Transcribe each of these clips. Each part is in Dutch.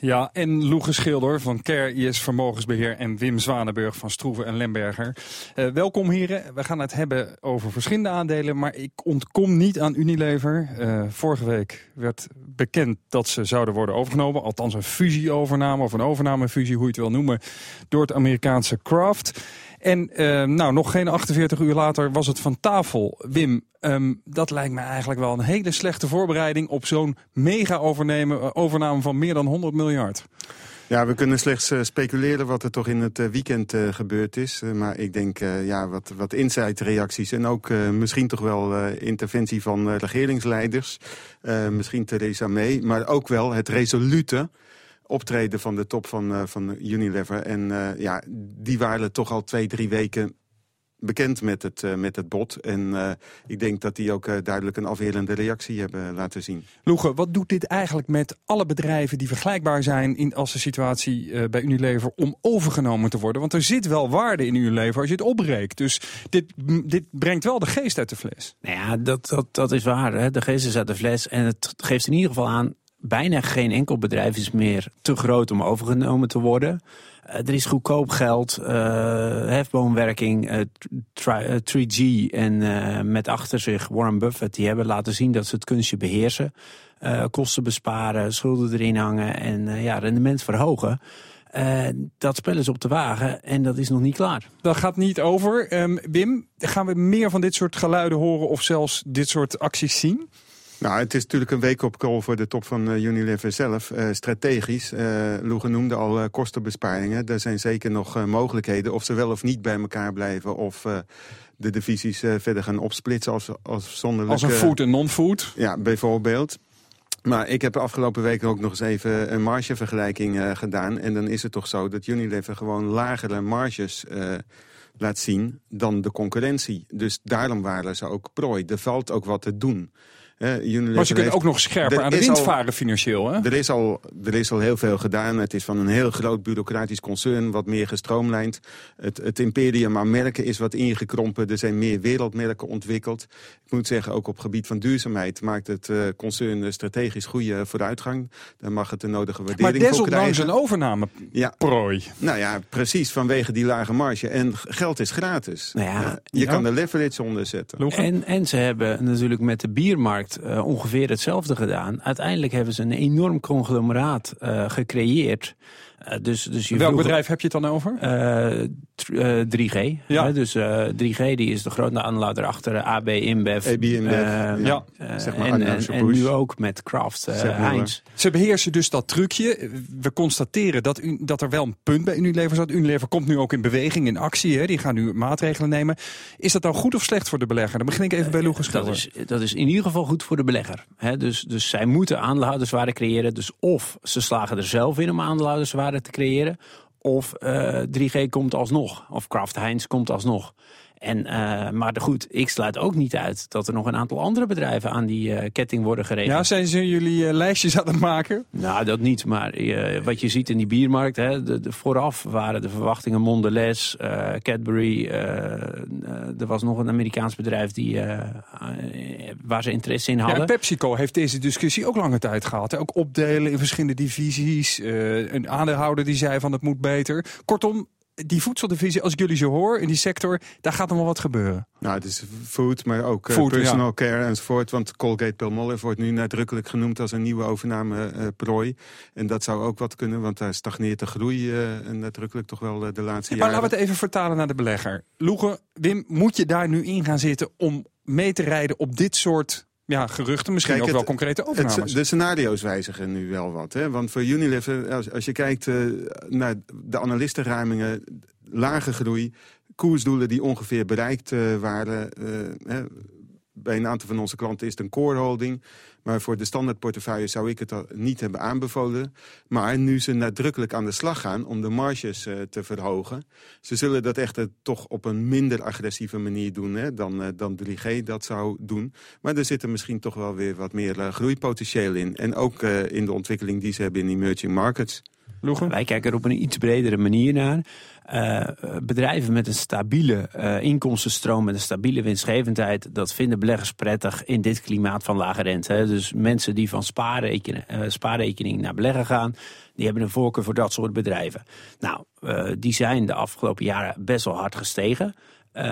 Ja, en Loege Schilder van Care IS Vermogensbeheer en Wim Zwanenburg van Stroeven en Lemberger. Uh, welkom heren. We gaan het hebben over verschillende aandelen, maar ik ontkom niet aan Unilever. Uh, vorige week werd bekend dat ze zouden worden overgenomen. Althans een fusieovername of een overnamefusie, hoe je het wil noemen, door het Amerikaanse Kraft. En uh, nou, nog geen 48 uur later was het van tafel. Wim, um, dat lijkt me eigenlijk wel een hele slechte voorbereiding... op zo'n mega-overname van meer dan 100 miljard. Ja, we kunnen slechts uh, speculeren wat er toch in het uh, weekend gebeurd is. maar ik denk ja, wat, wat insight-reacties en ook misschien toch wel interventie van regeringsleiders. misschien Theresa May, maar ook wel het resolute optreden van de top van, uh, van Unilever. En uh, ja, die waren toch al twee, drie weken bekend met het, uh, met het bod. En ik denk dat die ook duidelijk een afwerende reactie hebben laten zien. Loege, wat doet dit eigenlijk met alle bedrijven die vergelijkbaar zijn... In, als de situatie bij Unilever om overgenomen te worden? Want er zit wel waarde in Unilever als je het opbreekt. Dus dit, dit brengt wel de geest uit de fles. Nou ja, dat, dat, dat is waar. Hè? De geest is uit de fles. En het geeft in ieder geval aan bijna geen enkel bedrijf is meer te groot om overgenomen te worden. Uh, er is goedkoop geld, uh, hefboomwerking, uh, 3G en met achter zich Warren Buffett. Die hebben laten zien dat ze het kunstje beheersen. kosten besparen, schulden erin hangen en ja, rendement verhogen. dat spel is op de wagen en dat is nog niet klaar. Dat gaat niet over. Um, Wim, gaan we meer van dit soort geluiden horen of zelfs dit soort acties zien? Nou, het is natuurlijk een week op call voor de top van uh, Unilever zelf. Uh, strategisch, uh, Loege noemde al kostenbesparingen. Er zijn zeker nog mogelijkheden of ze wel of niet bij elkaar blijven... of de divisies verder gaan opsplitsen als, als zonder... Als een food en non-food? Ja, bijvoorbeeld. Maar ik heb de afgelopen weken ook nog eens even een margevergelijking gedaan. En dan is het toch zo dat Unilever gewoon lagere marges laat zien dan de concurrentie. Dus daarom waren ze ook prooi. Er valt ook wat te doen. Uh, maar ze kunnen ook nog scherper aan de wind varen financieel. Hè? Er, is al, er is al heel veel gedaan. Het is van een heel groot bureaucratisch concern, wat meer gestroomlijnd. Het, het imperium aan merken is wat ingekrompen. Er zijn meer wereldmerken ontwikkeld. Ik moet zeggen, ook op gebied van duurzaamheid maakt het uh, concern strategisch goede vooruitgang. Daar mag het de nodige waardering voor krijgen. Maar desondanks een overname ja. prooi. Nou ja, precies, vanwege die lage marge. En geld is gratis. Nou ja, je ja. kan de leverage onderzetten. En, en ze hebben natuurlijk met de biermarkt uh, ongeveer hetzelfde gedaan. Uiteindelijk hebben ze een enorm conglomeraat uh, gecreëerd. Uh, dus, dus je Welk bedrijf heb je het dan over? 3G. Ja. dus 3G die is de grote aanlader achter AB InBev. AB InBev, ja. zeg maar en, en, en, nu ook met Kraft Heinz. Ze beheersen dus dat trucje. We constateren dat, u, dat er wel een punt bij Unilever zat. Unilever komt nu ook in beweging, in actie. Hè. Die gaan nu maatregelen nemen. Is dat dan goed of slecht voor de belegger? Dan begin ik even bij Lucas dat is, dat is in ieder geval goed voor de belegger. Hè. Dus, dus zij moeten aandeelhouderswaarde creëren. Dus of ze slagen er zelf in om aandeelhouderswaarde te creëren. Of uh, 3G komt alsnog. Of Kraft Heinz komt alsnog. En, uh, maar goed, ik sluit ook niet uit dat er nog een aantal andere bedrijven aan die uh, ketting worden geregeld. Ja, zijn ze jullie uh, lijstjes aan het maken? Nou, dat niet. Maar wat je ziet in die biermarkt, hè, de, de vooraf waren de verwachtingen Mondelez, Cadbury. er was nog een Amerikaans bedrijf die, waar ze interesse in hadden. Ja, PepsiCo heeft deze discussie ook lange tijd gehad. Hè? Ook opdelen in verschillende divisies. een aandeelhouder die zei van het moet beter. Kortom, die voedseldivisie, als ik jullie zo hoor, in die sector, daar gaat nog wel wat gebeuren. Nou, het is food, maar ook food, personal ja. care enzovoort. Want Colgate Palmolive wordt nu nadrukkelijk genoemd als een nieuwe overname-prooi. en dat zou ook wat kunnen, want daar stagneert de groei uh, nadrukkelijk toch wel de laatste maar jaren. Maar laten we het even vertalen naar de belegger. Loege, Wim, moet je daar nu in gaan zitten om mee te rijden op dit soort ja, geruchten, misschien Kijk, ook wel concrete overnames. Het, de scenario's wijzigen nu wel wat. Hè? Want voor Unilever, als, als je kijkt uh, naar de analistenruimingen... lage groei, koersdoelen die ongeveer bereikt uh, waren... Uh, bij een aantal van onze klanten is het een core holding. Maar voor de standaardportefeuille zou ik het niet hebben aanbevolen. Maar nu ze nadrukkelijk aan de slag gaan om de marges uh, te verhogen... ze zullen dat echt uh, toch op een minder agressieve manier doen hè, dan, uh, dan 3G dat zou doen. Maar er zit er misschien toch wel weer wat meer groeipotentieel in. En ook in de ontwikkeling die ze hebben in emerging markets. Wij kijken er op een iets bredere manier naar. Uh, bedrijven met een stabiele uh, inkomstenstroom, met een stabiele winstgevendheid, dat vinden beleggers prettig in dit klimaat van lage rente. Dus mensen die van spaarrekening, uh, spaarrekening naar beleggen gaan, die hebben een voorkeur voor dat soort bedrijven. Nou, die zijn de afgelopen jaren best wel hard gestegen.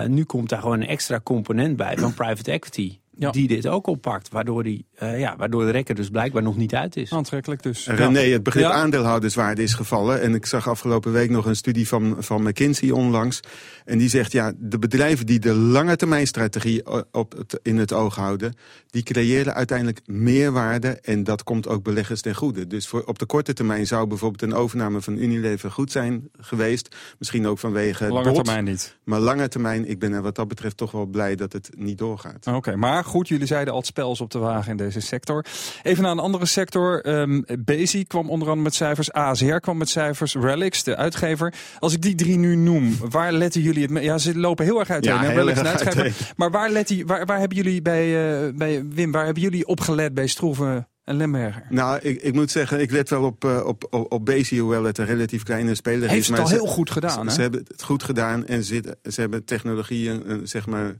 nu komt daar gewoon een extra component bij van private equity ja. die dit ook oppakt. Waardoor, die, uh, ja, waardoor de rekker dus blijkbaar nog niet uit is. Aantrekkelijk dus. René, het begrip ja. aandeelhouderswaarde is gevallen. En ik zag afgelopen week nog een studie van, van McKinsey onlangs. En die zegt, ja, de bedrijven die de lange termijn strategie op het, in het oog houden... die creëren uiteindelijk meer waarde en dat komt ook beleggers ten goede. Dus voor, op de korte termijn zou bijvoorbeeld een overname van Unilever goed zijn geweest. Misschien ook vanwege Lange termijn niet. Maar lange termijn, ik ben er wat dat betreft toch wel blij dat het niet doorgaat. Oké, maar goed, jullie zeiden al het spels op de wagen in deze sector. Even naar een andere sector. Um, Bezi kwam onder andere met cijfers. ASR kwam met cijfers. Relics, de uitgever. Als ik die drie nu noem, waar letten jullie het... Ja, ze lopen heel erg uiteen. Ja, Relics uitgever. Maar waar, let waar, waar hebben jullie bij, uh, bij Wim, waar hebben jullie opgelet bij Stroeven en Lemberger? Nou, ik, ik moet zeggen, ik let wel op, uh, op, op, op Bezi, hoewel het een relatief kleine speler Heeft is. Heeft het al heel goed gedaan, ze? Ze hebben het goed gedaan en ze, ze hebben technologie, een, zeg maar,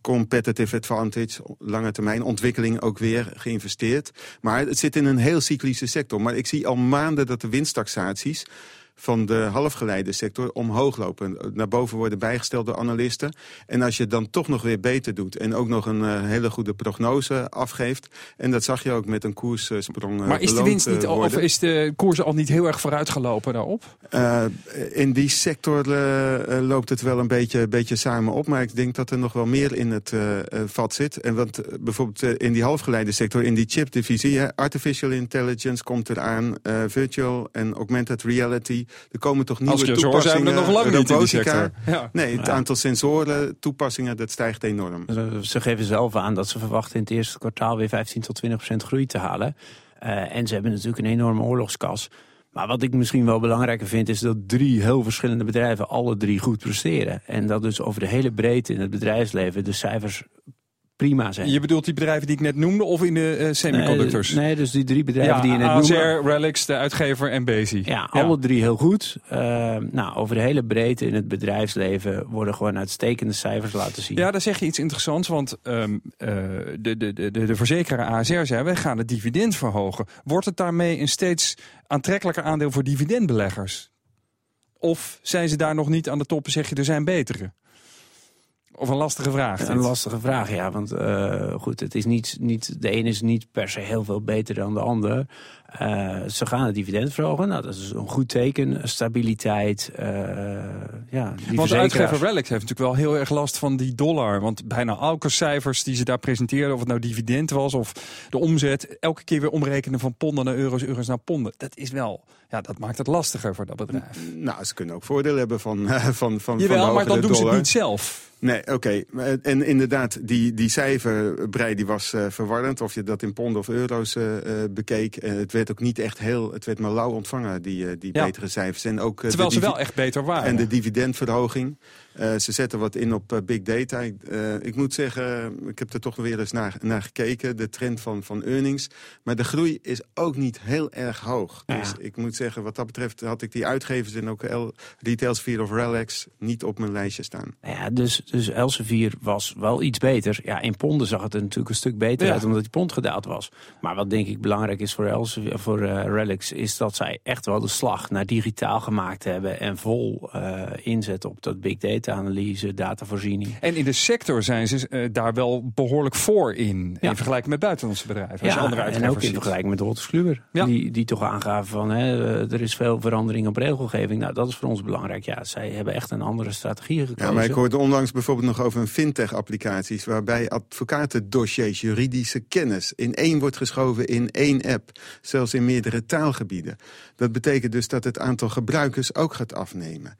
competitive advantage, lange termijn ontwikkeling ook weer geïnvesteerd. Maar het zit in een heel cyclische sector. Maar ik zie al maanden dat de winsttaxaties van de halfgeleidensector omhoog lopen. Naar boven worden bijgesteld door analisten. En als je dan toch nog weer beter doet en ook nog een uh, hele goede prognose afgeeft... en dat zag je ook met een koerssprong uh, Maar is de winst niet al, of is de koers al niet heel erg vooruitgelopen daarop? Uh, in die sector loopt het wel een beetje, beetje samen op. Maar ik denk dat er nog wel meer in het vat zit. En want bijvoorbeeld in die halfgeleidensector, in die chipdivisie... artificial intelligence komt eraan, virtual en augmented reality... Er komen toch nieuwe Als je toepassingen. Zo zijn we nog lang niet in die sector. Ja. Nee, het aantal sensoren, toepassingen, dat stijgt enorm. Ze geven zelf aan dat ze verwachten in het eerste kwartaal weer 15 tot 20 procent groei te halen. Uh, en ze hebben natuurlijk een enorme oorlogskas. Maar wat ik misschien wel belangrijker vind is dat drie heel verschillende bedrijven alle drie goed presteren. En dat dus over de hele breedte in het bedrijfsleven de cijfers prima zijn. Je bedoelt die bedrijven die ik net noemde of in de uh, semiconductors? Nee, nee, dus die drie bedrijven ja, die je net ASR, noemde. Relics, de uitgever en Bezi. Ja, ja, alle drie heel goed. Uh, nou, over de hele breedte in het bedrijfsleven worden gewoon uitstekende cijfers laten zien. Ja, daar zeg je iets interessants, want um, uh, de, de, de, de verzekeraar ASR zei, wij gaan het dividend verhogen. Wordt het daarmee een steeds aantrekkelijker aandeel voor dividendbeleggers? Of zijn ze daar nog niet aan de top en zeg je, er zijn betere? Of een lastige vraag? Een lastige vraag, ja. Want uh, goed, het is niet, niet, de een is niet per se heel veel beter dan de ander. Uh, ze gaan het dividend verhogen. Nou, dat is een goed teken. Stabiliteit. Uh, ja, die want de uitgever Relics heeft natuurlijk wel heel erg last van die dollar. Want bijna elke cijfers die ze daar presenteerden... of het nou dividend was of de omzet... elke keer weer omrekenen van ponden naar euro's, euro's naar ponden. Dat is wel... Ja, dat maakt het lastiger voor dat bedrijf. Nou, ze kunnen ook voordeel hebben van, uh, van, van, Jawel, van maar dan doen dollar. ze het niet zelf. Nee, oké. Okay. En inderdaad, die, die cijferbrei die was uh, verwarrend. Of je dat in ponden of euro's uh, bekeek. het werd ook niet echt heel... Het werd maar lauw ontvangen, die, die ja. betere cijfers. En ook, Terwijl ze wel echt beter waren. En de dividendverhoging. Uh, ze zetten wat in op uh, big data. Ik, uh, ik moet zeggen, ik heb er toch weer eens naar, naar gekeken. De trend van, van earnings. Maar de groei is ook niet heel erg hoog. Ja. Dus ik moet zeggen, wat dat betreft had ik die uitgevers... en ook El, Retail Sphere of Relax niet op mijn lijstje staan. Ja, dus, dus Elsevier was wel iets beter. Ja, in ponden zag het er natuurlijk een stuk beter ja. uit... omdat die pond gedaald was. Maar wat denk ik belangrijk is voor, Elsevier, voor Relics... is dat zij echt wel de slag naar digitaal gemaakt hebben... en vol inzetten op dat big data analyse, datavoorziening. En in de sector zijn ze uh, daar wel behoorlijk voor in. Ja. In vergelijking met buitenlandse bedrijven. Ja, andere en ook in vergelijking met Wolters Kluwer. Ja. Die, die toch aangaven van hè, er is veel verandering op regelgeving. Nou, dat is voor ons belangrijk. Ja, zij hebben echt een andere strategie gekozen. Ja, maar ik hoorde onlangs bijvoorbeeld nog over een fintech-applicaties... waarbij advocatendossiers, juridische kennis... in één wordt geschoven in één app. Zelfs in meerdere taalgebieden. Dat betekent dus dat het aantal gebruikers ook gaat afnemen.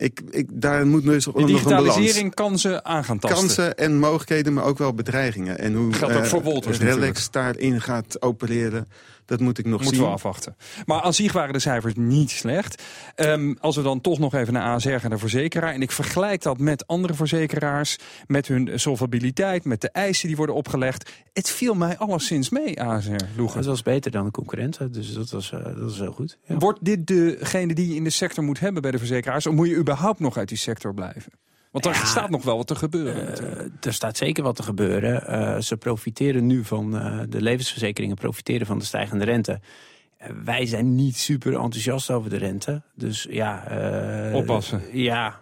Ik, ik, daar moet dus digitalisering kan ze aan gaan tasten. Kansen en mogelijkheden, maar ook wel bedreigingen. En hoe Geldt ook voor Wolters Relax daarin gaat opereren, Dat moet ik nog Moeten zien. we afwachten. Maar aan zich waren de cijfers niet slecht. Ehm, als we dan toch nog even naar ASR gaan, de verzekeraar. En ik vergelijk dat met andere verzekeraars. Met hun solvabiliteit, met de eisen die worden opgelegd. Het viel mij alleszins mee, ASR, Loegen. Dat was beter dan de concurrenten, dus dat was, uh, dat was heel goed. Ja. Wordt dit degene die je in de sector moet hebben bij de verzekeraars? Of moet je überhaupt nog uit die sector blijven? Want er ja, staat nog wel wat te gebeuren. Uh, er staat zeker wat te gebeuren. Uh, ze profiteren nu van, uh, de levensverzekeringen profiteren van de stijgende rente. wij zijn niet super enthousiast over de rente. Dus ja... Oppassen. Ja,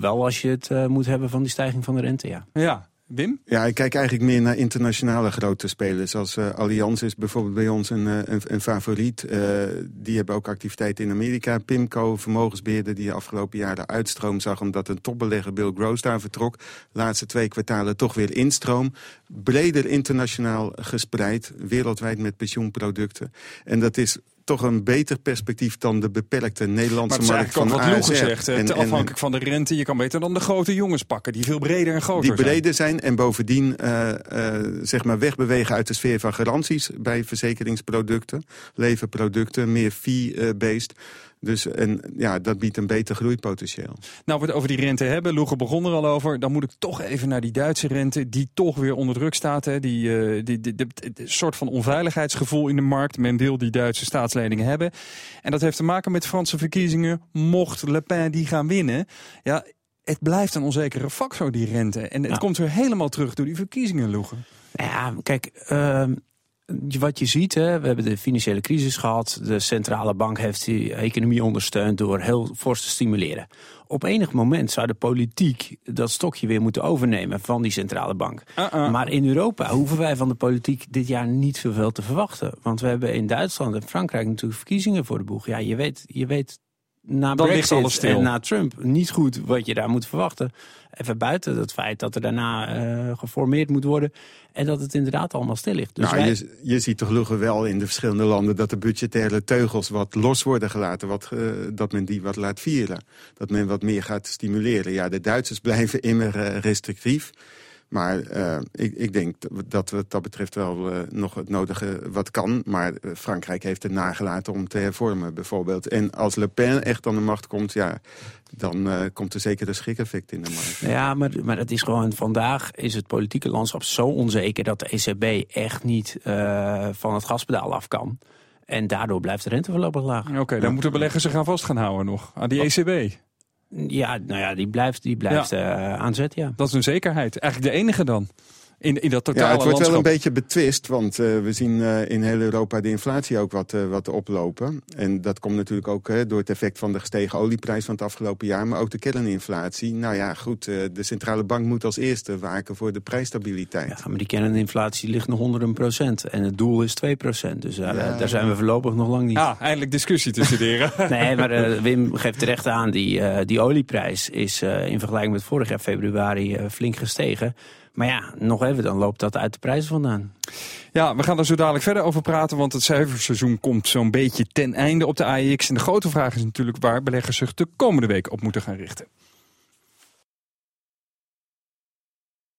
wel als je het moet hebben van die stijging van de rente, ja. Ja. Wim? Ja, ik kijk eigenlijk meer naar internationale grote spelers. Als uh, Allianz is bijvoorbeeld bij ons een, een, een favoriet. Uh, die hebben ook activiteiten in Amerika. Pimco, vermogensbeheerder die de afgelopen jaren uitstroom zag... omdat een topbelegger Bill Gross daar vertrok. Laatste twee kwartalen toch weer instroom. Breder internationaal gespreid, wereldwijd met pensioenproducten. En dat is toch een beter perspectief dan de beperkte Nederlandse markt van wat zegt, en, en, afhankelijk van de rente. Je kan beter dan de grote jongens pakken, die veel breder en groter die zijn. Die breder zijn en bovendien uh, uh, zeg maar wegbewegen uit de sfeer van garanties... bij verzekeringsproducten, levenproducten, meer fee-based... Dus en, ja, dat biedt een beter groeipotentieel. Nou, we het over die rente hebben. Loege begon er al over. Dan moet ik toch even naar die Duitse rente, die toch weer onder druk staat. Hè. Die, uh, die, die, die, die, soort van onveiligheidsgevoel in de markt. Men wil die Duitse staatsleningen hebben. En dat heeft te maken met Franse verkiezingen. Mocht Le Pen die gaan winnen, ja, het blijft een onzekere factor, die rente. En het komt weer helemaal terug door die verkiezingen, Loege. Ja, kijk... Uh wat je ziet, hè, we hebben de financiële crisis gehad. De centrale bank heeft die economie ondersteund door heel fors te stimuleren. Op enig moment zou de politiek dat stokje weer moeten overnemen van die centrale bank. Uh -uh. Maar in Europa hoeven wij van de politiek dit jaar niet zoveel te verwachten. Want we hebben in Duitsland en Frankrijk natuurlijk verkiezingen voor de boeg. Ja, je weet, je weet na Dan Brexit alles stil. en na Trump niet goed wat je daar moet verwachten. Even buiten het feit dat er daarna uh, geformeerd moet worden. En dat het inderdaad allemaal stil ligt. Dus nou, wij... je, je ziet toch lugen wel in de verschillende landen... dat de budgettaire teugels wat los worden gelaten. Wat, uh, dat men die wat laat vieren. Dat men wat meer gaat stimuleren. Ja, de Duitsers blijven immer uh, restrictief. Maar uh, ik, ik, denk dat wat dat betreft wel uh, nog het nodige wat kan. Maar uh, Frankrijk heeft het nagelaten om te hervormen bijvoorbeeld. En als Le Pen echt aan de macht komt, ja, dan komt er zeker een schrik-effect in de markt. Ja, maar, maar het is gewoon vandaag is het politieke landschap zo onzeker... dat de ECB echt niet van het gaspedaal af kan. En daardoor blijft de rente voorlopig laag. Oké, okay, dan ja. moeten beleggers zich aan vast gaan houden nog. Aan die ECB. Ja, nou ja, die blijft, die blijft ja. uh, aan zet, ja. Dat is een zekerheid. Eigenlijk de enige dan. In, in dat totale ja, het wordt landschap. wel een beetje betwist, want uh, we zien uh, in heel Europa de inflatie ook wat, uh, wat oplopen. En dat komt natuurlijk ook door het effect van de gestegen olieprijs van het afgelopen jaar, maar ook de kerninflatie. Nou ja, goed, de centrale bank moet als eerste waken voor de prijsstabiliteit. Ja, maar die kerninflatie ligt nog onder een procent en het doel is 2 procent. Dus ja, daar zijn we voorlopig nog lang niet. Ah, eindelijk discussie te studeren. nee, maar Wim geeft terecht aan, die, die olieprijs is in vergelijking met vorig jaar februari flink gestegen. Maar ja, nog even, dan loopt dat uit de prijzen vandaan. Ja, we gaan er zo dadelijk verder over praten, want het cijferseizoen komt zo'n beetje ten einde op de AEX. En de grote vraag is natuurlijk waar beleggers zich de komende week op moeten gaan richten.